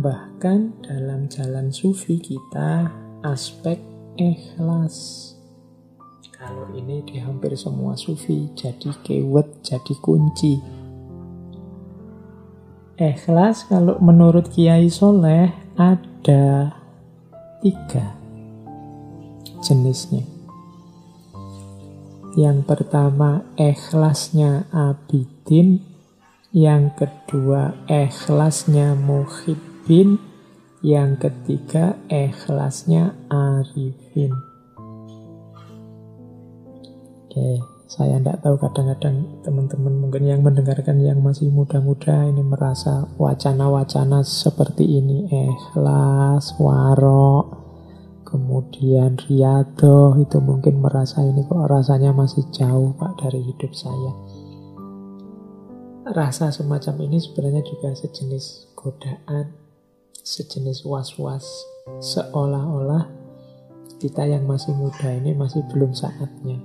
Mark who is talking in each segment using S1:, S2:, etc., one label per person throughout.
S1: tambahkan dalam jalan sufi kita aspek ikhlas. Kalau ini di hampir semua sufi jadi keyword, jadi kunci. Ikhlas kalau menurut Kiai Soleh ada tiga jenisnya. Yang pertama ikhlasnya abidin, yang kedua ikhlasnya muhibbin, yang ketiga ikhlasnya arifin. Oke, saya tidak tahu kadang-kadang teman-teman mungkin yang mendengarkan yang masih muda-muda ini merasa wacana-wacana seperti ini. Ikhlas, warok, kemudian riado itu mungkin merasa ini kok rasanya masih jauh pak dari hidup saya. Rasa semacam ini sebenarnya juga sejenis godaan sejenis was-was seolah-olah kita yang masih muda ini masih belum saatnya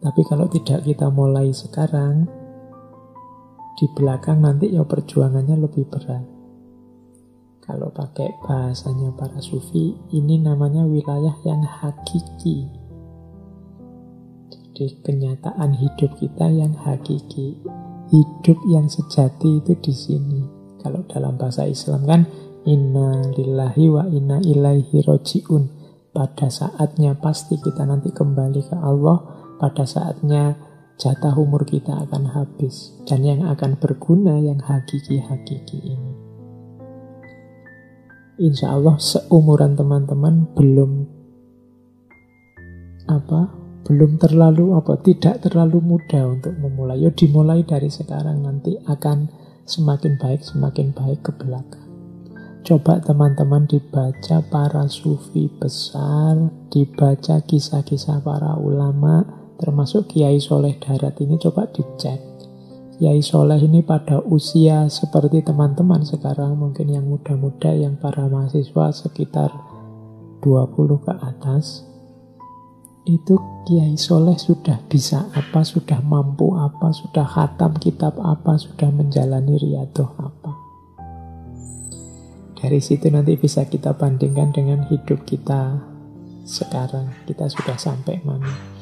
S1: tapi kalau tidak kita mulai sekarang di belakang nanti ya perjuangannya lebih berat kalau pakai bahasanya para sufi, ini namanya wilayah yang hakiki. Jadi kenyataan hidup kita yang hakiki. Hidup yang sejati itu di sini. Kalau dalam bahasa Islam kan inna lillahi wa inna ilaihi roji'un. Pada saatnya pasti kita nanti kembali ke Allah. Pada saatnya jatah umur kita akan habis. Dan yang akan berguna yang hakiki-hakiki ini insya Allah seumuran teman-teman belum apa belum terlalu apa tidak terlalu mudah untuk memulai. Yo dimulai dari sekarang nanti akan semakin baik semakin baik ke belakang. Coba teman-teman dibaca para sufi besar, dibaca kisah-kisah para ulama, termasuk Kiai Soleh Darat ini coba dicek Yai Soleh ini pada usia seperti teman-teman sekarang mungkin yang muda-muda yang para mahasiswa sekitar 20 ke atas itu Kiai Soleh sudah bisa apa, sudah mampu apa, sudah khatam kitab apa, sudah menjalani riadoh apa. Dari situ nanti bisa kita bandingkan dengan hidup kita sekarang. Kita sudah sampai mana.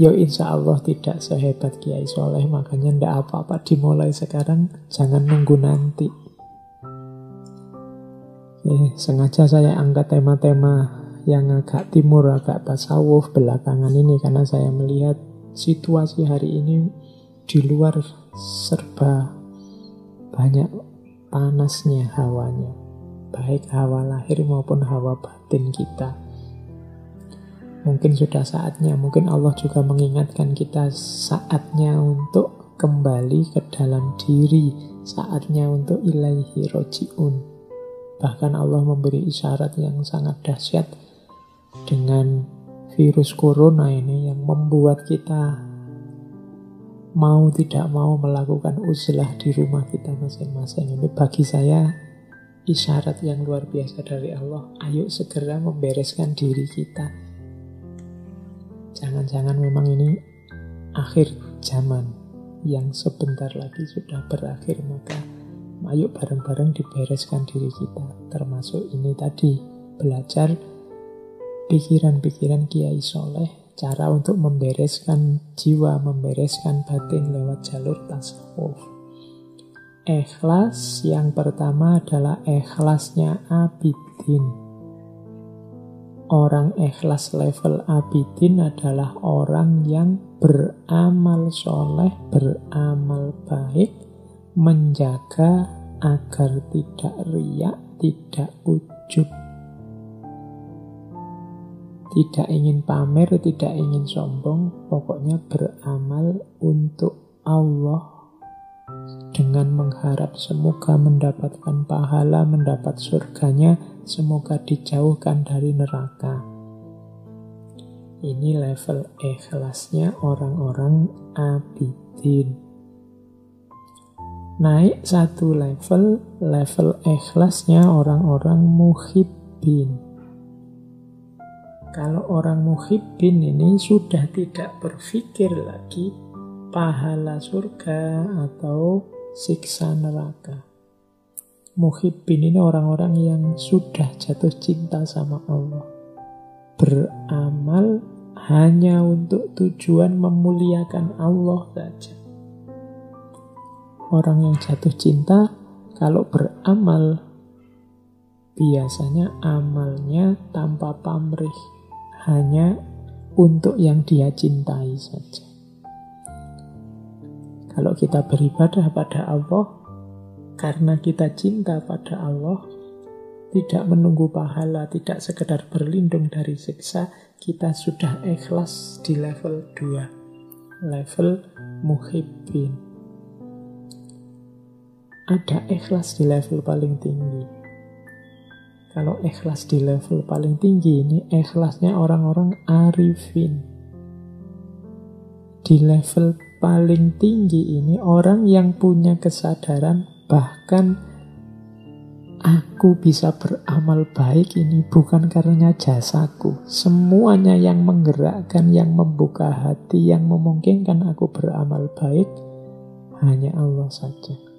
S1: Yo insya Allah tidak sehebat Kiai Soleh Makanya ndak apa-apa dimulai sekarang Jangan nunggu nanti eh, Sengaja saya angkat tema-tema Yang agak timur, agak tasawuf Belakangan ini Karena saya melihat situasi hari ini Di luar serba Banyak panasnya hawanya Baik hawa lahir maupun hawa batin kita Mungkin sudah saatnya, mungkin Allah juga mengingatkan kita saatnya untuk kembali ke dalam diri, saatnya untuk ilaihi roji'un. Bahkan Allah memberi isyarat yang sangat dahsyat dengan virus corona ini yang membuat kita mau tidak mau melakukan uzlah di rumah kita masing-masing. Ini bagi saya isyarat yang luar biasa dari Allah. Ayo segera membereskan diri kita Jangan-jangan memang ini akhir zaman yang sebentar lagi sudah berakhir maka ayo bareng-bareng dibereskan diri kita termasuk ini tadi belajar pikiran-pikiran Kiai Soleh cara untuk membereskan jiwa, membereskan batin lewat jalur tasawuf. Ikhlas yang pertama adalah ikhlasnya abidin. Orang ikhlas level abidin adalah orang yang beramal soleh, beramal baik, menjaga agar tidak riak, tidak ujub. Tidak ingin pamer, tidak ingin sombong, pokoknya beramal untuk Allah dengan mengharap semoga mendapatkan pahala, mendapat surganya, semoga dijauhkan dari neraka. Ini level ikhlasnya orang-orang abidin. Naik satu level, level ikhlasnya orang-orang muhibbin. Kalau orang muhibbin ini sudah tidak berpikir lagi pahala surga atau siksa neraka. Muhibbin ini orang-orang yang sudah jatuh cinta sama Allah. Beramal hanya untuk tujuan memuliakan Allah saja. Orang yang jatuh cinta kalau beramal biasanya amalnya tanpa pamrih, hanya untuk yang dia cintai saja. Kalau kita beribadah pada Allah, karena kita cinta pada Allah, tidak menunggu pahala, tidak sekedar berlindung dari siksa, kita sudah ikhlas di level 2, level muhibbin. Ada ikhlas di level paling tinggi. Kalau ikhlas di level paling tinggi ini ikhlasnya orang-orang arifin. Di level paling tinggi ini orang yang punya kesadaran bahkan aku bisa beramal baik ini bukan karena jasaku. Semuanya yang menggerakkan, yang membuka hati, yang memungkinkan aku beramal baik hanya Allah saja.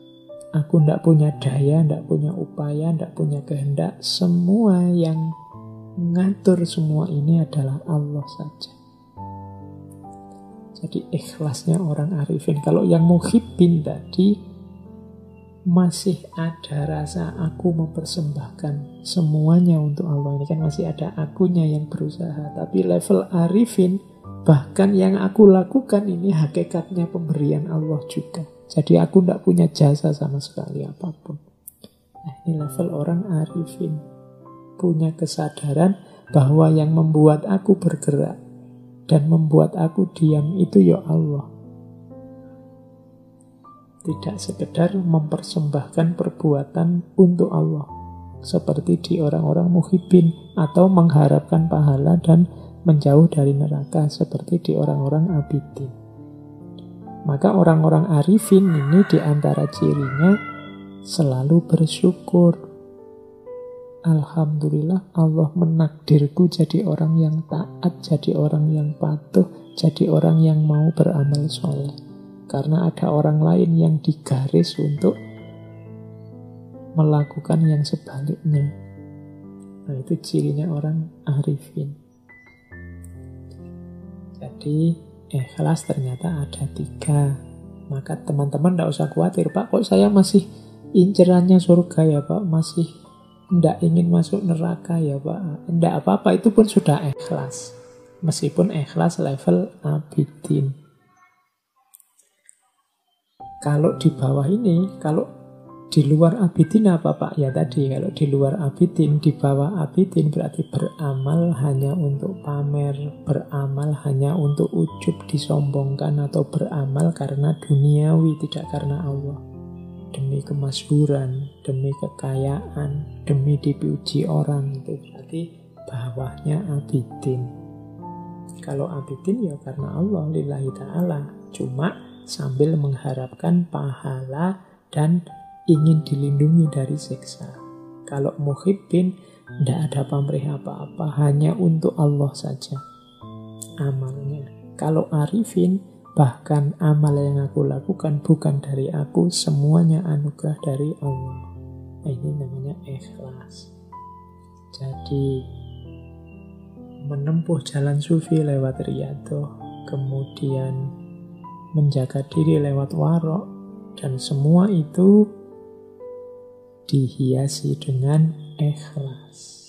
S1: Aku tidak punya daya, tidak punya upaya, tidak punya kehendak. Semua yang mengatur semua ini adalah Allah saja. Jadi ikhlasnya orang arifin. Kalau yang muhibbin tadi masih ada rasa aku mempersembahkan semuanya untuk Allah. Ini kan masih ada akunya yang berusaha. Tapi level arifin bahkan yang aku lakukan ini hakikatnya pemberian Allah juga. Jadi aku tidak punya jasa sama sekali apa pun. Nah, ini level orang arifin. Punya kesadaran bahwa yang membuat aku bergerak dan membuat aku diam itu ya Allah. Tidak sekedar mempersembahkan perbuatan untuk Allah. Seperti di orang-orang muhibin atau mengharapkan pahala dan menjauh dari neraka seperti di orang-orang abidin. Maka orang-orang arifin ini di antara cirinya selalu bersyukur Alhamdulillah Allah menakdirku jadi orang yang taat, jadi orang yang patuh, jadi orang yang mau beramal soleh. Karena ada orang lain yang digaris untuk melakukan yang sebaliknya. Nah itu cirinya orang arifin. Jadi ikhlas ternyata ada tiga. Maka teman-teman tidak usah khawatir, Pak kok saya masih incerannya surga ya Pak, masih tidak ingin masuk neraka ya Pak. Tidak apa-apa, itu pun sudah ikhlas. Meskipun ikhlas level abidin. Kalau di bawah ini, kalau di luar abidin apa Pak? Ya tadi, kalau di luar abidin, di bawah abidin berarti beramal hanya untuk pamer, beramal hanya untuk ujub disombongkan atau beramal karena duniawi, tidak karena Allah demi kemasyuran, demi kekayaan, demi dipuji orang itu berarti bawahnya abidin. Kalau abidin ya karena Allah lillahi ta'ala, cuma sambil mengharapkan pahala dan ingin dilindungi dari siksa. Kalau muhibbin tidak ada pamrih apa-apa, hanya untuk Allah saja amalnya. Kalau arifin Bahkan amal yang aku lakukan bukan dari aku, semuanya anugerah dari Allah. Ini namanya ikhlas. Jadi, menempuh jalan sufi lewat riyadhah, kemudian menjaga diri lewat warok, dan semua itu dihiasi dengan ikhlas.